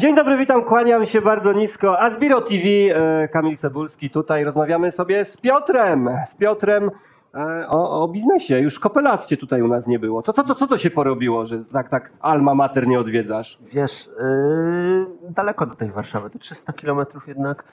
Dzień dobry, witam, kłaniam się bardzo nisko. Azbiro TV, e, Kamil Cebulski, tutaj rozmawiamy sobie z Piotrem. Z Piotrem e, o, o biznesie. Już kopelat cię tutaj u nas nie było. Co, co, co, co to się porobiło, że tak, tak alma mater nie odwiedzasz? Wiesz, yy, daleko do tej Warszawy, to 300 kilometrów jednak,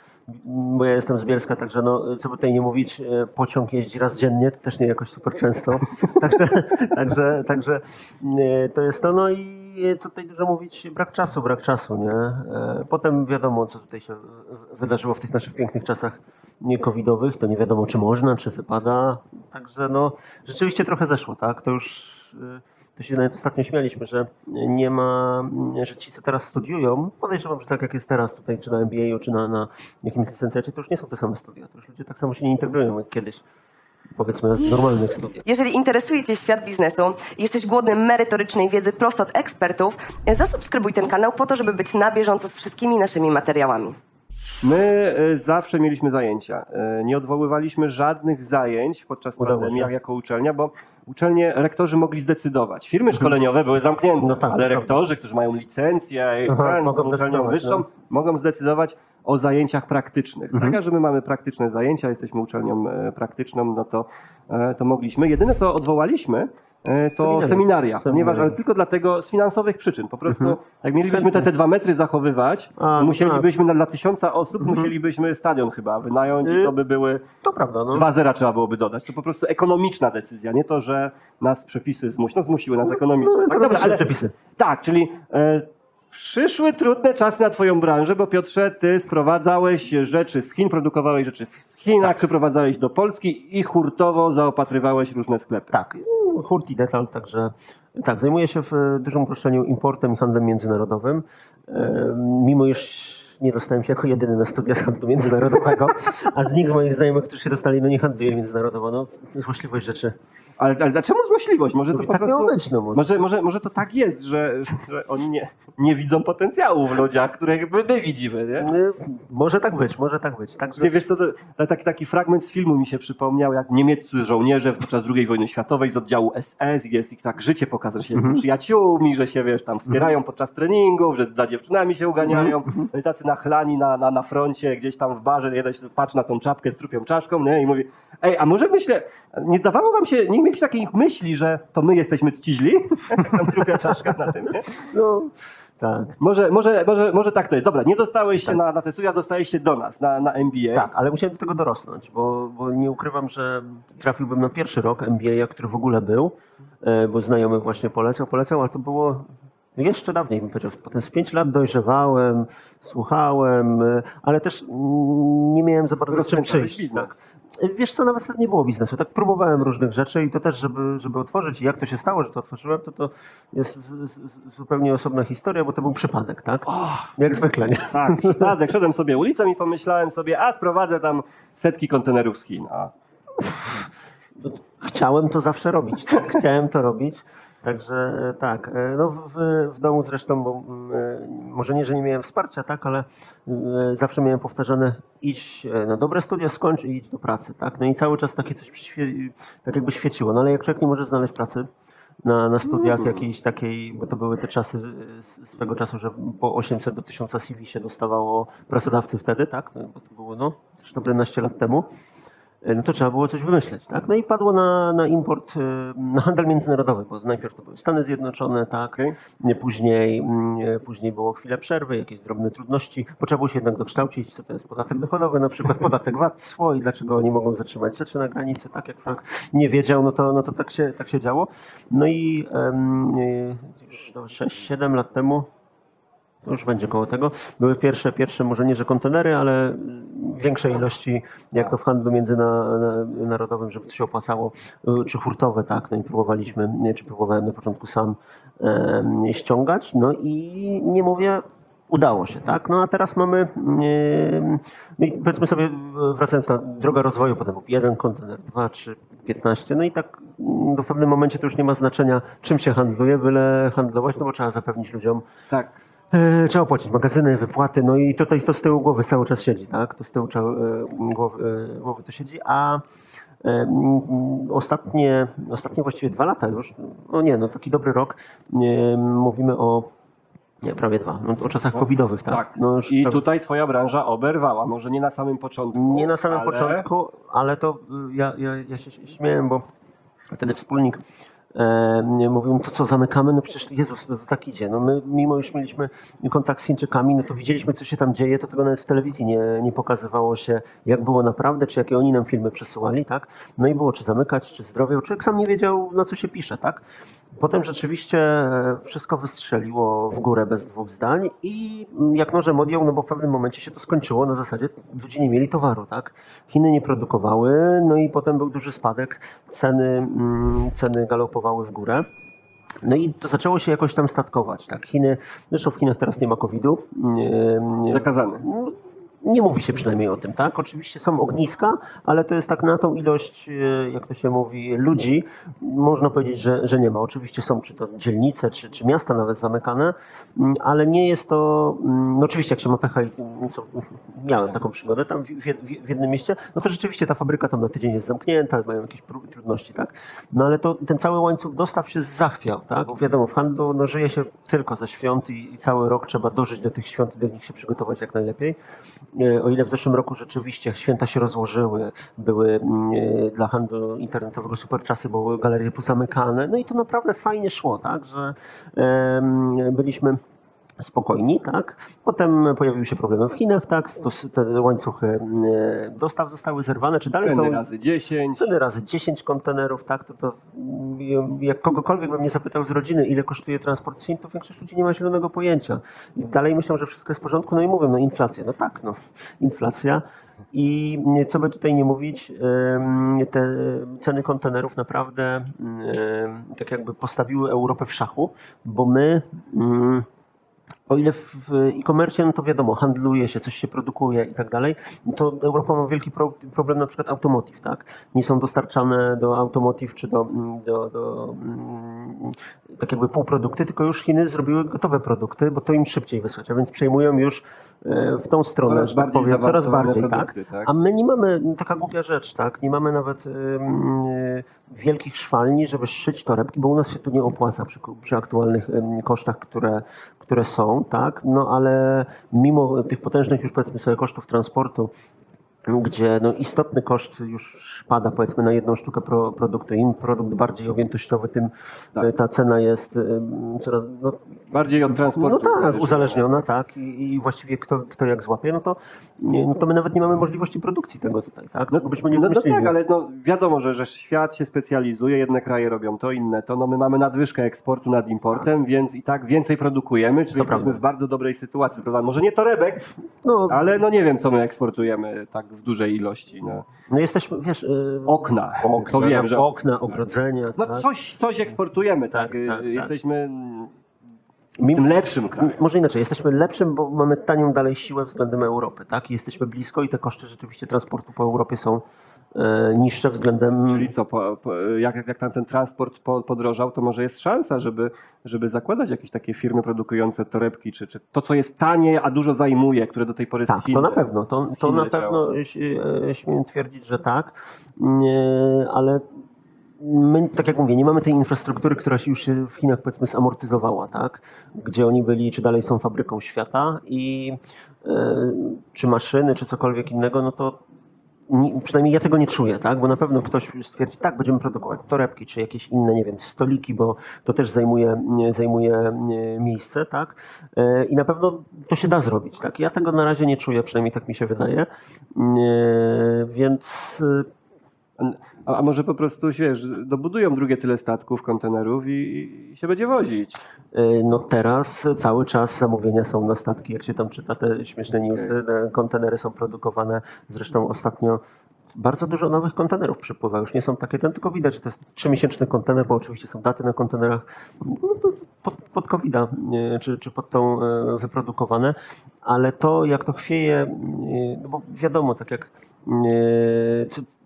bo ja jestem z Bielska, także no, co by tutaj nie mówić, pociąg jeździ raz dziennie, to też nie jakoś super często, także, także, także yy, to jest to, no i co tutaj dużo mówić, brak czasu, brak czasu, nie? Yy, Potem wiadomo, co tutaj się wydarzyło w tych naszych pięknych czasach covidowych, to nie wiadomo, czy można, czy wypada, także no, rzeczywiście trochę zeszło, tak, to już... Yy, to się nawet ostatnio śmialiśmy, że nie ma, że ci, co teraz studiują, podejrzewam, że tak jak jest teraz tutaj, czy na MBA, czy na, na jakimś licencjacie, to już nie są te same studia. To już ludzie tak samo się nie integrują jak kiedyś. Powiedzmy, normalnych studiach. Jeżeli interesuje Cię świat biznesu jesteś głodny merytorycznej wiedzy prosto od ekspertów, zasubskrybuj ten kanał po to, żeby być na bieżąco z wszystkimi naszymi materiałami. My e, zawsze mieliśmy zajęcia. E, Nie odwoływaliśmy żadnych zajęć podczas Udało pandemii jako uczelnia, bo uczelnie, rektorzy mogli zdecydować. Firmy szkoleniowe były zamknięte, No tak, ale to rektorzy, którzy mają licencję i Aha, ten, mogą są uczelnią decydować, wyższą, no. mogą zdecydować o zajęciach praktycznych. Mhm. Tak, że my mamy praktyczne zajęcia, jesteśmy uczelnią e, praktyczną, no to, to mogliśmy. Jedyne, co odwołaliśmy, to Seminaria. seminaria, ponieważ, ale tylko dlatego z finansowych przyczyn. Po prostu, Mhm. jak mielibyśmy te, te dwa metry zachowywać, A, no musielibyśmy na, dla tysiąca osób, musielibyśmy stadion chyba wynająć i Y- to by były To prawda, no. dwa zera trzeba byłoby dodać. To po prostu ekonomiczna decyzja, nie to, że nas przepisy zmusiły. No zmusiły nas ekonomicznie. no, tak, dobra, ale, przepisy. tak, czyli e, przyszły trudne czasy na twoją branżę, bo Piotrze, ty sprowadzałeś rzeczy z Chin, produkowałeś rzeczy w Chinach, Tak. przyprowadzałeś do Polski i hurtowo zaopatrywałeś różne sklepy. Tak, hurt i detal, także tak, zajmuję się w dużym uproszczeniu importem i handlem międzynarodowym. Mimo iż nie dostałem się jako jedyny na studia z handlu międzynarodowego, a z nikt z moich znajomych, którzy się dostali, no nie handluje międzynarodowo, no złośliwość rzeczy. Ale, ale dlaczego złośliwość? Może to po tak prostu... być, no może. Może, może, może to tak jest, że, że oni nie, nie widzą potencjału w ludziach, których my, my widzimy, nie? E, Może tak być, może tak być. Nie, wiesz, to, to, taki, taki fragment z filmu mi się przypomniał, jak niemieccy żołnierze podczas II wojny światowej z oddziału SS, jest ich tak życie pokazane, że się Mhm. są przyjaciółmi, że się, wiesz, tam wspierają podczas treningów, że za dziewczynami się uganiają, no i tacy nachlani na, na, na froncie, gdzieś tam w barze, jeden się patrzy na tą czapkę z trupią czaszką, nie? i mówi, ej, a może myślę, nie zdawało wam się, nie mieliście takiej myśli, że to my jesteśmy ci źli? tam trupia czaszka na tym, nie? no, tak. Może, może, może, może tak to jest. Dobra, nie dostałeś się na, na te studia, dostałeś się do nas, na, na MBA. Tak, ale musiałem do tego dorosnąć, bo, bo nie ukrywam, że trafiłbym na pierwszy rok MBA, który w ogóle był, e, bo znajomy właśnie polecał, polecał, ale to było jeszcze dawniej, bym powiedział. Potem z pięć lat dojrzewałem, słuchałem, e, ale też nie miałem za bardzo czym przyjść. E, Wiesz co, nawet nie było biznesu. Tak próbowałem różnych rzeczy i to też, żeby, żeby otworzyć. I jak to się stało, że to otworzyłem, to to jest zupełnie osobna historia, bo to był przypadek, tak? Jak zwykle, nie? Tak, przypadek. Szedłem sobie ulicą i pomyślałem sobie, a sprowadzę tam setki kontenerów z Chin. A, Chciałem to zawsze robić. tak? Chciałem to robić. Także e, tak, e, no w, w- domu zresztą, bo mm, e, może nie, że nie miałem wsparcia, tak, ale zawsze miałem powtarzane idź na dobre studia, skończ i idź do pracy, tak. No i cały czas takie coś tak jakby świeciło. No ale jak człowiek nie może znaleźć pracy na, na studiach jakiejś takiej, bo to były te czasy swego czasu, że po 800 do 1000 CV się dostawało pracodawcy wtedy, tak, no, bo to było no też dobre 11 lat temu no to trzeba było coś wymyśleć, tak? No i padło na, na import, y, na handel międzynarodowy, bo najpierw to były Stany Zjednoczone, tak? Później, mm, później było chwilę przerwy, jakieś drobne trudności. Potrzeba było się jednak dokształcić, co to jest podatek dochodowy, na przykład podatek VAT, cło i dlaczego oni mogą zatrzymać rzeczy na granicy, tak? Jak człowiek nie wiedział, no to, no to tak, się, tak się działo. No i y, już no, 6-7 lat temu już będzie koło tego. Były pierwsze, pierwsze może nie, że kontenery, ale większej ilości, jak to w handlu międzynarodowym, żeby to się opłacało, czy hurtowe, tak, no i próbowaliśmy, czy próbowałem na początku sam ściągać, no i nie mówię, udało się, tak, no a teraz mamy, i powiedzmy sobie, wracając na drogę rozwoju, potem jeden kontener, dwa, trzy, piętnaście, no i tak mm, w pewnym momencie to już nie ma znaczenia, czym się handluje, byle handlować, no bo trzeba zapewnić ludziom tak. E, Trzeba opłacić magazyny, wypłaty, no i tutaj to z tyłu głowy cały czas siedzi, tak? To z tyłu e, głowy, e, głowy to siedzi, a ostatnie, ostatnie właściwie dwa lata już, no nie, no taki dobry rok, mówimy o Nie, prawie dwa. No, o czasach covidowych, tak. Tak. No, I prawie- tutaj twoja branża oberwała. Może nie na samym początku. Nie na samym ale... początku, ale to y, ja, ja, ja się śmiałem, bo wtedy wspólnik e, no to co, zamykamy? No przecież Jezus, no to tak idzie. No my, mimo już mieliśmy kontakt z Chińczykami, no to widzieliśmy, co się tam dzieje, to tego nawet w telewizji nie, nie pokazywało się, jak było naprawdę, czy jakie oni nam filmy przesyłali, tak? No i było, czy zamykać, czy zdrowie. Człowiek sam nie wiedział, na co się pisze, tak? Potem rzeczywiście e, wszystko wystrzeliło w górę bez dwóch zdań i jak nożem odjął, no bo w pewnym momencie się to skończyło na zasadzie ludzie nie mieli towaru, tak? Chiny nie produkowały, no i potem był duży spadek, ceny, mm, ceny galopowały w górę. No i to zaczęło się jakoś tam statkować, tak? Chiny, zresztą w Chinach teraz nie ma COVID-u. Zakazany. no, nie mówi się przynajmniej o tym, tak? Oczywiście są ogniska, ale to jest tak na tą ilość, e, jak to się mówi, ludzi, można powiedzieć, że, że nie ma. Oczywiście są czy to dzielnice, czy, czy miasta nawet zamykane, mm, ale nie jest to, mm, no oczywiście jak się ma pecha i mm, co, miałem taką przygodę tam w, w, w jednym mieście, no to rzeczywiście ta fabryka tam na tydzień jest zamknięta, mają jakieś trudności, tak? No ale to ten cały łańcuch dostaw się zachwiał, tak? Bo wiadomo, w handlu no, żyje się tylko ze świąt i, i cały rok trzeba dożyć do tych świąt i do nich się przygotować jak najlepiej. E, O ile w zeszłym roku rzeczywiście święta się rozłożyły, były mm, e, dla handlu internetowego super czasy, bo były galerie pozamykane, no i to naprawdę fajnie szło, tak, że byliśmy spokojni, tak. Potem pojawiły się problemy w Chinach, tak, stos- te łańcuchy e, dostaw zostały zerwane, czy dalej Ceny są... razy 10. Ceny razy 10 kontenerów, tak, to, to jak kogokolwiek bym nie zapytał z rodziny, ile kosztuje transport Chin, to większość ludzi nie ma zielonego pojęcia. I dalej myślą, że wszystko jest w porządku, no i mówią, no inflacja, no tak, no, inflacja. I co by tutaj nie mówić, te ceny kontenerów naprawdę tak jakby postawiły Europę w szachu, bo my mm, o ile w e-commerce, no to wiadomo, handluje się, coś się produkuje i tak dalej, to Europa ma wielki pro, problem na przykład automotive, tak? Nie są dostarczane do automotive czy do, mm, do, do mm, tak jakby półprodukty, tylko już Chiny zrobiły gotowe produkty, bo to im szybciej wysłać, a więc przejmują już w tą stronę, Coraz tak bardziej powiem, coraz bardziej, tak? produkty, tak? A my nie mamy, taka głupia rzecz, tak? Nie mamy nawet y, wielkich szwalni, żeby szyć torebki, bo u nas się to nie opłaca przy, przy aktualnych kosztach, które, które są, tak? No ale mimo tych potężnych już powiedzmy sobie kosztów transportu, gdzie no, istotny koszt już pada powiedzmy na jedną sztukę pro, produktu. Im produkt bardziej objętościowy, tym Tak. y, ta cena jest ym, coraz, no, Bardziej od transportu. no tak, uzależniona. uzależniona, tak. I, i właściwie kto, kto jak złapie, no to, nie, no to my nawet nie mamy możliwości produkcji tego tutaj, tak? No, Bo byśmy nie no, no tak, ale no, wiadomo, że, że świat się specjalizuje, jedne kraje robią to, inne to. No my mamy nadwyżkę eksportu nad importem, więc i tak więcej produkujemy, czyli To jesteśmy prawda. w bardzo dobrej sytuacji, prawda? Może nie torebek, No, ale no nie wiem, co my eksportujemy tak w dużej ilości. No. no jesteśmy, wiesz... y, Okna, okna, to wiem, że... okna, ogrodzenia, No tak. coś, coś eksportujemy, tak? Tak, tak, tak. Jesteśmy Mimo- tym lepszym krajem. Może inaczej, jesteśmy lepszym, bo mamy tanią dalej siłę względem Europy, tak? I jesteśmy blisko i te koszty rzeczywiście transportu po Europie są niższe względem... Czyli co, po, po, jak, jak- tam ten transport po, podrożał, to może jest szansa, żeby, żeby zakładać jakieś takie firmy produkujące torebki, czy, czy to, co jest tanie, a dużo zajmuje, które do tej pory z Tak, Chin, to na pewno. To, to na pewno e, e, śmiem twierdzić, że tak. Ale my, tak jak mówię, nie mamy tej infrastruktury, która się już w Chinach powiedzmy zamortyzowała, tak? Gdzie oni byli, czy dalej są fabryką świata i e, czy maszyny, czy cokolwiek innego, no to przynajmniej ja tego nie czuję, tak? Bo na pewno ktoś stwierdzi, tak, będziemy produkować torebki, czy jakieś inne, nie wiem, stoliki, bo to też zajmuje, zajmuje miejsce, tak? E, I na pewno to się da zrobić, tak? Ja tego na razie nie czuję, przynajmniej tak mi się wydaje. E, Więc e, A, a może po prostu, wiesz, dobudują drugie tyle statków, kontenerów i, i się będzie wozić. e, no teraz cały czas zamówienia są na statki, jak się tam czyta te śmieszne newsy, te kontenery są produkowane, zresztą ostatnio bardzo dużo nowych kontenerów przypływa. Już nie są takie, ten tylko widać, że to jest trzymiesięczny kontener, bo oczywiście są daty na kontenerach no pod, pod covid czy, czy pod tą e, wyprodukowane, ale to jak to chwieje, no bo wiadomo, tak jak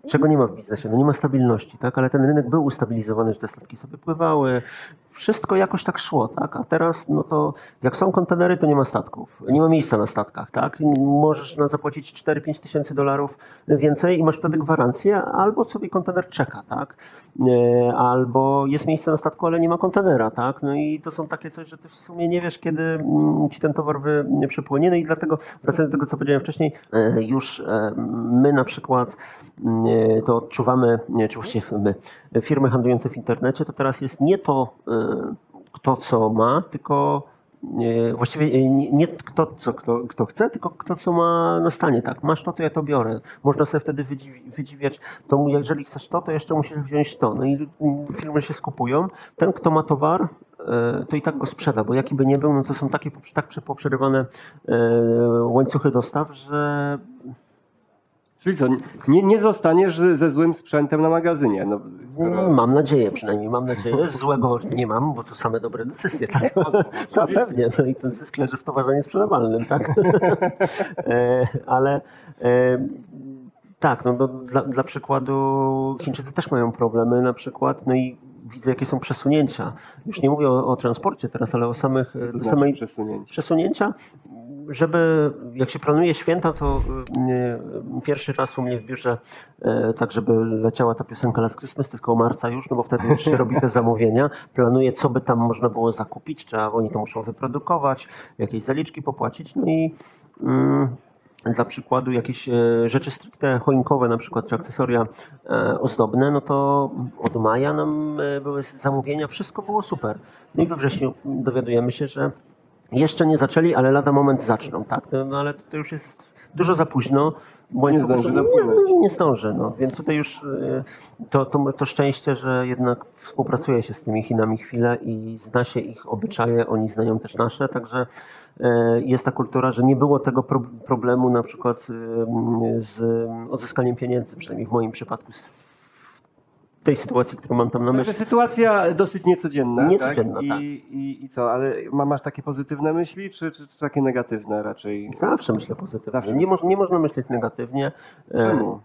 czego nie ma w biznesie, no nie ma stabilności, tak, ale ten rynek był ustabilizowany, że te statki sobie pływały, wszystko jakoś tak szło, tak, a teraz no to jak są kontenery, to nie ma statków, nie ma miejsca na statkach, tak, możesz na zapłacić 4-5 tysięcy dolarów więcej i masz wtedy gwarancję, albo sobie kontener czeka, tak, e, albo jest miejsce na statku, ale nie ma kontenera, tak? No i to są takie coś, że ty w sumie nie wiesz, kiedy mm, ci ten towar wy, przepłynie. No i dlatego, wracając do tego, co powiedziałem wcześniej, e, już e, my na przykład mm, to odczuwamy, czy właściwie my, firmy handlujące w internecie, to teraz jest nie to, kto co ma, tylko e, właściwie e, nie, kto, co, kto, kto chce, tylko kto co ma na stanie. Tak, masz to, to ja to biorę. Można sobie wtedy wydziwi, wydziwiać, to jeżeli chcesz to, to jeszcze musisz wziąć to. No i firmy się skupują. Ten, kto ma towar, e, to i tak go sprzeda, bo jaki by nie był, no to są takie tak poprzerywane łańcuchy dostaw, że Czyli co, nie, nie zostaniesz ze złym sprzętem na magazynie. No, skoro... Mam nadzieję, przynajmniej mam nadzieję. Złego nie mam, bo to same dobre decyzje. Tak, tak pewnie. No i ten zysk leży w towarze niesprzedawalnym, tak? E, Ale e, tak, no, no, dla, dla przykładu Chińczycy też mają problemy na przykład, no i widzę jakie są przesunięcia. Już nie mówię o, o transporcie teraz, ale o samych, To o znaczy samej przesunięcie. przesunięcia, żeby jak się planuje święta, to y, pierwszy raz u mnie w biurze, y, tak żeby leciała ta piosenka Last Christmas, tylko marca już, no bo wtedy już się robi te zamówienia, planuję co by tam można było zakupić, czy oni to muszą wyprodukować, jakieś zaliczki popłacić, no i mm, dla przykładu jakieś e, rzeczy stricte choinkowe, na przykład czy akcesoria e, ozdobne, no to od maja nam e, były zamówienia, wszystko było super. No i we wrześniu dowiadujemy się, że jeszcze nie zaczęli, ale lada moment zaczną, tak? No, no ale to już jest dużo za późno. Bo Nie zdąży dopłynąć. nie, nie zdąży, no. Więc tutaj już y, to, to, to szczęście, że jednak współpracuje się z tymi Chinami chwilę i zna się ich obyczaje, oni znają też nasze, także y, jest ta kultura, że nie było tego pro, problemu na przykład z, z odzyskaniem pieniędzy, przynajmniej w moim przypadku z tej sytuacji, którą mam tam na Także myśli. sytuacja dosyć niecodzienna. Niecodzienna, tak? I, tak. I, I co, ale ma, masz takie pozytywne myśli, czy, czy, czy takie negatywne raczej? Zawsze myślę pozytywnie. Zawsze nie, moż, nie można myśleć negatywnie. E, Czemu?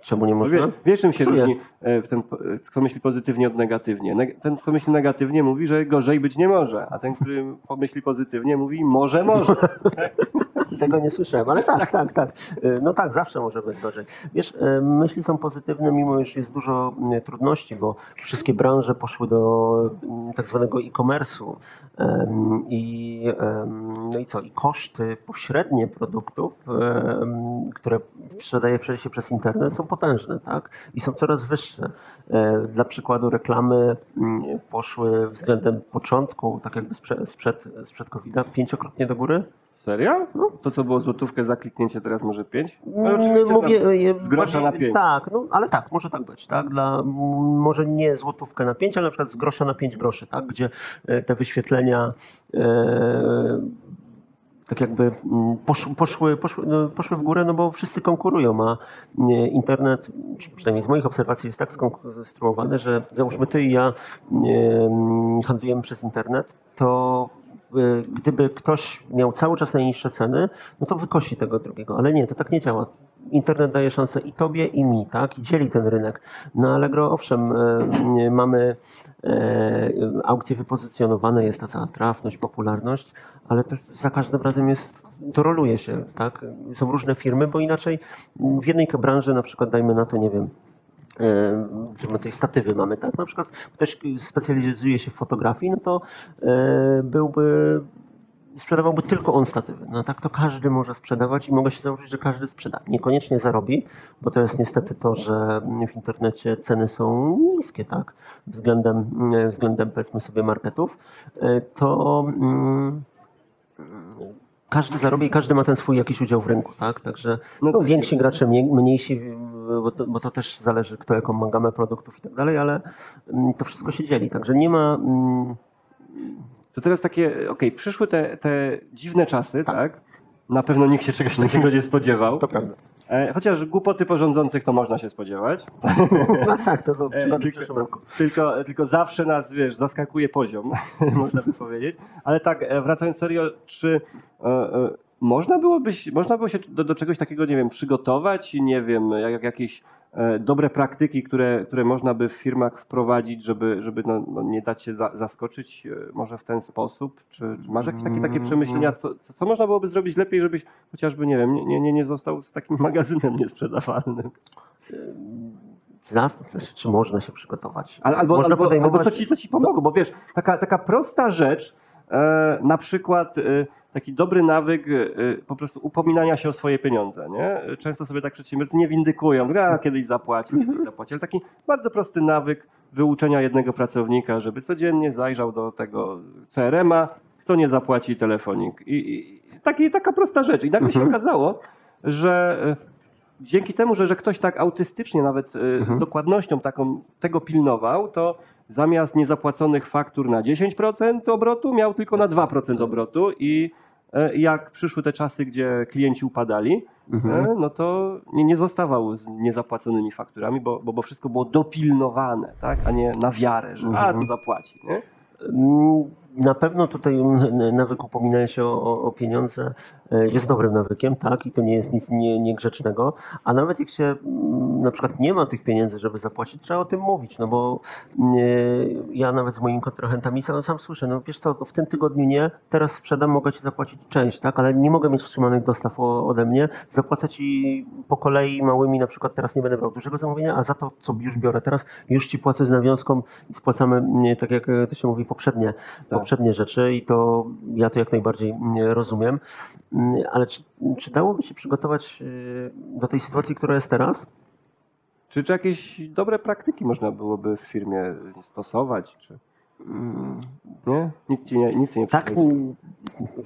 Czemu nie można? Wie, wiesz, czym się Psuje. różni e, ten, kto myśli pozytywnie od negatywnie? Neg- Ten, kto myśli negatywnie, mówi, że gorzej być nie może, a ten, który pomyśli pozytywnie, mówi, może, może. Tego nie słyszałem, ale tak, tak, tak. Y, No tak, zawsze może być gorzej. Wiesz, y, myśli są pozytywne, mimo iż jest dużo y, trudności, bo wszystkie branże poszły do y, tak zwanego e-commerce'u i, no i co, i koszty pośrednie produktów, em, które sprzedaje się przez- przez internet są potężne, tak? I są coraz wyższe. E, Dla przykładu reklamy mm, poszły względem początku, tak jakby sprzed, sprzed, sprzed COVID-a, pięciokrotnie do góry. Serio? To, co było złotówkę za kliknięcie, teraz może pięć? No, Mm, oczywiście Mówię, tam e, z grosza na pięć. Tak, no, ale tak, może tak być. Tak? Dla, może nie złotówkę na pięć, ale na przykład z grosza na pięć groszy, tak? gdzie e, te wyświetlenia e, tak jakby posz, poszły, poszły, no, poszły w górę, no bo wszyscy konkurują, a internet, przynajmniej z moich obserwacji jest tak skonstruowany, że załóżmy ty i ja e, handlujemy przez internet, to gdyby ktoś miał cały czas najniższe ceny, no to wykosi tego drugiego, ale nie, to tak nie działa. Internet daje szansę i tobie, i mi, tak? I dzieli ten rynek. Na Allegro, owszem, e, mamy e, aukcje wypozycjonowane, jest ta cała trafność, popularność, ale to za każdym razem jest, to roluje się, tak? Są różne firmy, bo inaczej w jednej branży, na przykład dajmy na to, nie wiem, tej statywy mamy, tak? Na przykład ktoś specjalizuje się w fotografii, no to e, byłby sprzedawałby tylko on statywy. No tak to każdy może sprzedawać i mogę się założyć, że każdy sprzeda. Niekoniecznie zarobi, bo to jest niestety to, że w internecie ceny są niskie, tak? Względem, względem powiedzmy sobie marketów. To mm, każdy zarobi i każdy ma ten swój jakiś udział w rynku, tak? Także No no, tak. więksi gracze, mniej, mniejsi, bo to, bo to też zależy kto jaką ma gamę produktów i tak dalej, ale mm, to wszystko się dzieli. Także nie ma... mm, To teraz takie, okej, przyszły te, te dziwne czasy, tak? Na pewno nikt się czegoś takiego nie spodziewał. To prawda. E, chociaż głupoty porządzących to można się spodziewać. No tak, to do E, tylko, przyszłym roku. tylko, tylko zawsze nas, wiesz, zaskakuje poziom, można by powiedzieć. Ale tak, e, wracając serio, czy e, e, można byłoby, można było się do, do czegoś takiego, nie wiem, przygotować, nie wiem, jak, jak jakieś e, dobre praktyki, które, które można by w firmach wprowadzić, żeby, żeby no, no nie dać się za, zaskoczyć e, może w ten sposób? Czy, czy masz jakieś takie, takie przemyślenia, co, co, co można byłoby zrobić lepiej, żebyś chociażby, nie wiem, nie, nie, nie został z takim magazynem niesprzedawalnym? zna, znaczy, czy można się przygotować? Ale, albo, można albo, albo co, ci, co ci pomogło, bo wiesz, taka, taka prosta rzecz, e, na przykład e, taki dobry nawyk e, po prostu upominania się o swoje pieniądze, nie? Często sobie tak przedsiębiorcy nie windykują, a kiedyś zapłaci, kiedyś zapłaci, ale taki bardzo prosty nawyk wyuczenia jednego pracownika, żeby codziennie zajrzał do tego CRM-a, kto nie zapłaci telefonik. I, i taki, taka prosta rzecz. I nagle się okazało, że e, dzięki temu, że, że ktoś tak autystycznie, nawet e, z dokładnością taką tego pilnował, to zamiast niezapłaconych faktur na 10% obrotu, miał tylko na 2% obrotu i jak przyszły te czasy, gdzie klienci upadali, e, no to nie, nie zostawał z niezapłaconymi fakturami, bo, bo, bo wszystko było dopilnowane, tak? a nie na wiarę, że a, to zapłaci. Nie? Na pewno tutaj nawyk upominania się o, o- pieniądze. E, jest dobrym nawykiem, tak, i to nie jest nic nie, niegrzecznego, a nawet jak się na przykład nie ma tych pieniędzy, żeby zapłacić, trzeba o tym mówić, no bo nie, ja nawet z moimi kontrahentami sam, sam słyszę, no wiesz co, w tym tygodniu nie, teraz sprzedam, mogę ci zapłacić część, tak, ale nie mogę mieć wstrzymanych dostaw ode mnie, zapłacę ci po kolei małymi, na przykład teraz nie będę brał dużego zamówienia, a za to, co już biorę teraz, już ci płacę z nawiązką i spłacamy, tak jak e, to się mówi, poprzednie, poprzednie rzeczy i to ja to jak najbardziej mm, rozumiem. Mm, Ale czy, czy dałoby się przygotować y, do tej sytuacji, która jest teraz? Czy, czy jakieś dobre praktyki można byłoby w firmie stosować? Czy... Nie? Nic ci nie, nic nie Tak, mm,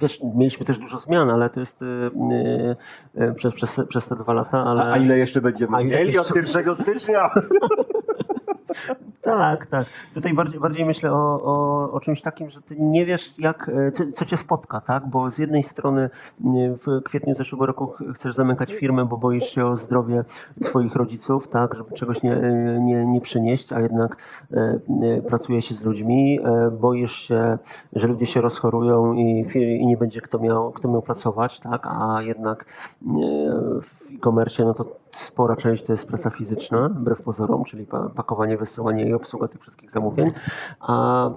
wiesz, mieliśmy też dużo zmian, ale to jest y, y, y, przez, przez, przez te dwa lata, ale... A, a ile jeszcze będziemy A ile mieli od jeszcze- 1 stycznia? Tak, tak. Tutaj bardziej, bardziej myślę o, o, o czymś takim, że ty nie wiesz, jak, e, co, co cię spotka, tak? Bo z jednej strony nie, w kwietniu zeszłego roku ch- chcesz zamykać firmę, bo boisz się o zdrowie swoich rodziców, tak? Żeby czegoś nie, e, nie, nie przynieść, a jednak e, e, pracuje się z ludźmi. E, boisz się, że ludzie się rozchorują i, i nie będzie kto miał, kto miał pracować, tak? A jednak e, w e-commerce, no to spora część to jest praca fizyczna, wbrew pozorom, czyli pa- pakowanie, wysyłanie i obsługa tych wszystkich zamówień. A, e,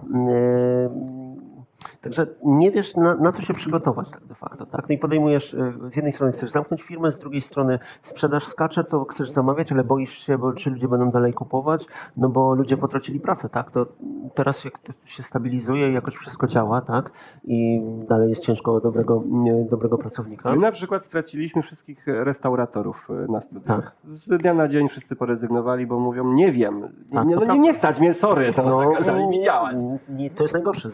także nie wiesz, na, na co się przygotować tak de facto. Tak? No i podejmujesz, e, z jednej strony chcesz zamknąć firmę, z drugiej strony sprzedaż skacze, to chcesz zamawiać, ale boisz się, bo czy ludzie będą dalej kupować, no bo ludzie potracili pracę, tak? To teraz jak to się stabilizuje, jakoś wszystko działa, tak? I dalej jest ciężko o dobrego, dobrego pracownika. My na przykład straciliśmy wszystkich restauratorów e, na studiach. Tak. Z dnia na dzień wszyscy porezygnowali, bo mówią, nie wiem, Tak, nie, to no, nie, nie stać mnie, sorry, no, zakazali mi działać. Nie, to jest najgorsze.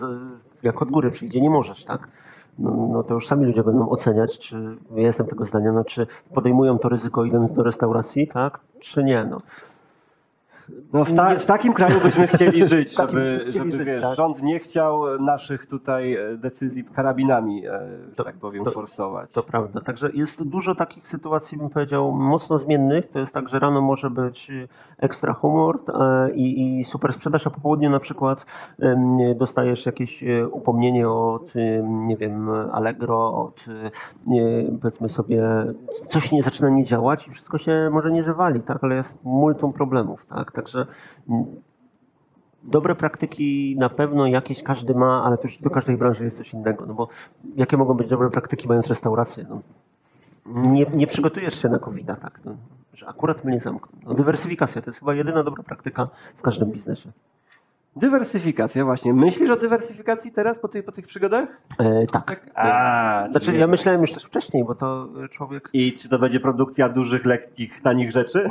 Jak od góry przyjdzie, nie możesz, tak? No, no to już sami ludzie będą oceniać, czy ja jestem tego zdania, no, czy podejmują to ryzyko idąc do restauracji, tak? Czy nie? No. No w, ta, w takim kraju byśmy chcieli żyć, żeby, żeby żyć, wiesz, tak. rząd nie chciał naszych tutaj e, decyzji karabinami, e, To- tak powiem, to- forsować. To prawda. Także jest dużo takich sytuacji, bym powiedział, mocno zmiennych. To jest tak, że rano może być y, ekstra humor e, i, i super sprzedaż, a po południu na przykład dostajesz jakieś e, upomnienie od, nie wiem, Allegro, od, e, powiedzmy sobie, coś nie zaczyna nie działać i wszystko się może nie żywali, tak? Ale jest multum problemów, tak? Także Dobre praktyki na pewno jakieś każdy ma, ale też do każdej branży jest coś innego. No bo jakie mogą być dobre praktyki mając restaurację? No, nie, nie przygotujesz się na covid tak? No, że akurat mnie zamkną. No, dywersyfikacja to jest chyba jedyna dobra praktyka w każdym biznesie. Dywersyfikacja, właśnie. Myślisz o dywersyfikacji teraz po tych, po tych przygodach? E, tak. A, Znaczy, czyli- ja myślałem już też wcześniej, bo to człowiek. I czy to będzie produkcja dużych, lekkich, tanich rzeczy?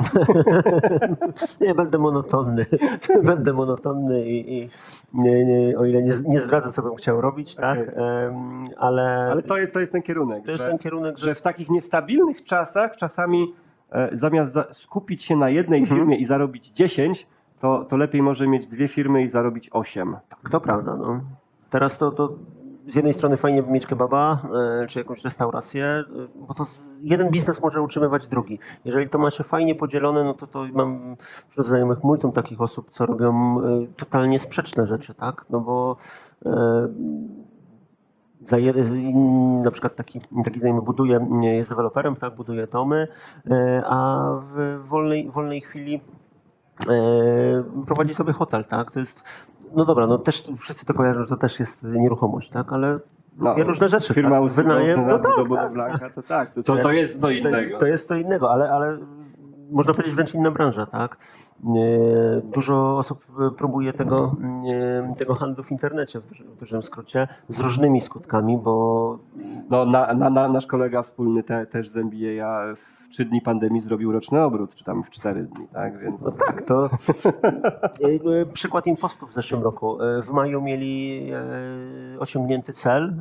Nie, będę monotonny. będę monotonny i, i nie, nie, o ile nie, nie zdradzę, co bym chciał robić, tak? Em, ale, Ale to jest, to jest ten kierunek. to jest że- ten kierunek, że że w takich niestabilnych czasach czasami e, zamiast za, skupić się na jednej Mhm. firmie i zarobić 10, to, to lepiej może mieć dwie firmy i zarobić 8. Tak, to prawda. No. Teraz to, to z jednej strony fajnie mieć kebaba, e, czy jakąś restaurację, e, bo to jeden biznes może utrzymywać drugi. Jeżeli to ma się fajnie podzielone, no to, to mam wśród znajomych multum takich osób, co robią e, totalnie sprzeczne rzeczy, tak? No bo dla na przykład taki, taki znajomy buduje, jest deweloperem, tak, buduje domy, a w wolnej, wolnej chwili prowadzi sobie hotel, tak? To jest, no dobra, no też wszyscy to kojarzą, że to też jest nieruchomość, tak? Ale No, dwie różne rzeczy. Firma tak? wynajem, no tak, do tak, budowlanka, to tak, to, to, to jest co innego. to jest to innego, ale, ale można powiedzieć wręcz inna branża, tak? E, Dużo osób e, próbuje tego, e, tego handlu w internecie, w dużym, w dużym skrócie, z różnymi skutkami, bo No, na, na, na, nasz kolega wspólny te, też z w trzy dni pandemii zrobił roczny obrót, czy tam w cztery dni, tak? Więc No tak, to przykład impostów w zeszłym roku. E, W maju mieli e, osiągnięty cel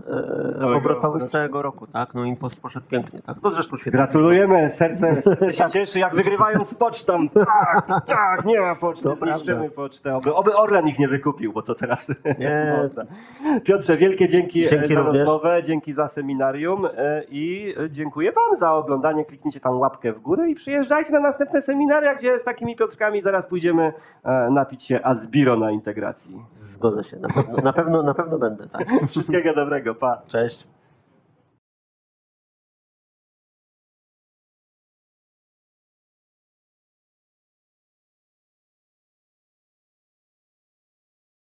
e, obrotowy z roku. całego roku. Tak? No impost poszedł pięknie. Tak? To zresztą świetnie. Gratulujemy, serce, serce się cieszy, jak wygrywając z pocztą. Tak, tak, nie ma poczty, To prawda. zniszczymy pocztę. Oby, oby Orlen ich nie wykupił, bo to teraz... Nie. Można. Piotrze, wielkie dzięki, Dzięki za również. rozmowę, dzięki za seminarium i dziękuję Wam za oglądanie. Kliknijcie tam łapkę w górę i przyjeżdżajcie na następne seminaria, gdzie z takimi Piotrkami zaraz pójdziemy e, napić się Asbiro na integracji. Zgodzę się. Na pewno, na pewno, na pewno będę. Tak. Wszystkiego dobrego, pa. Cześć.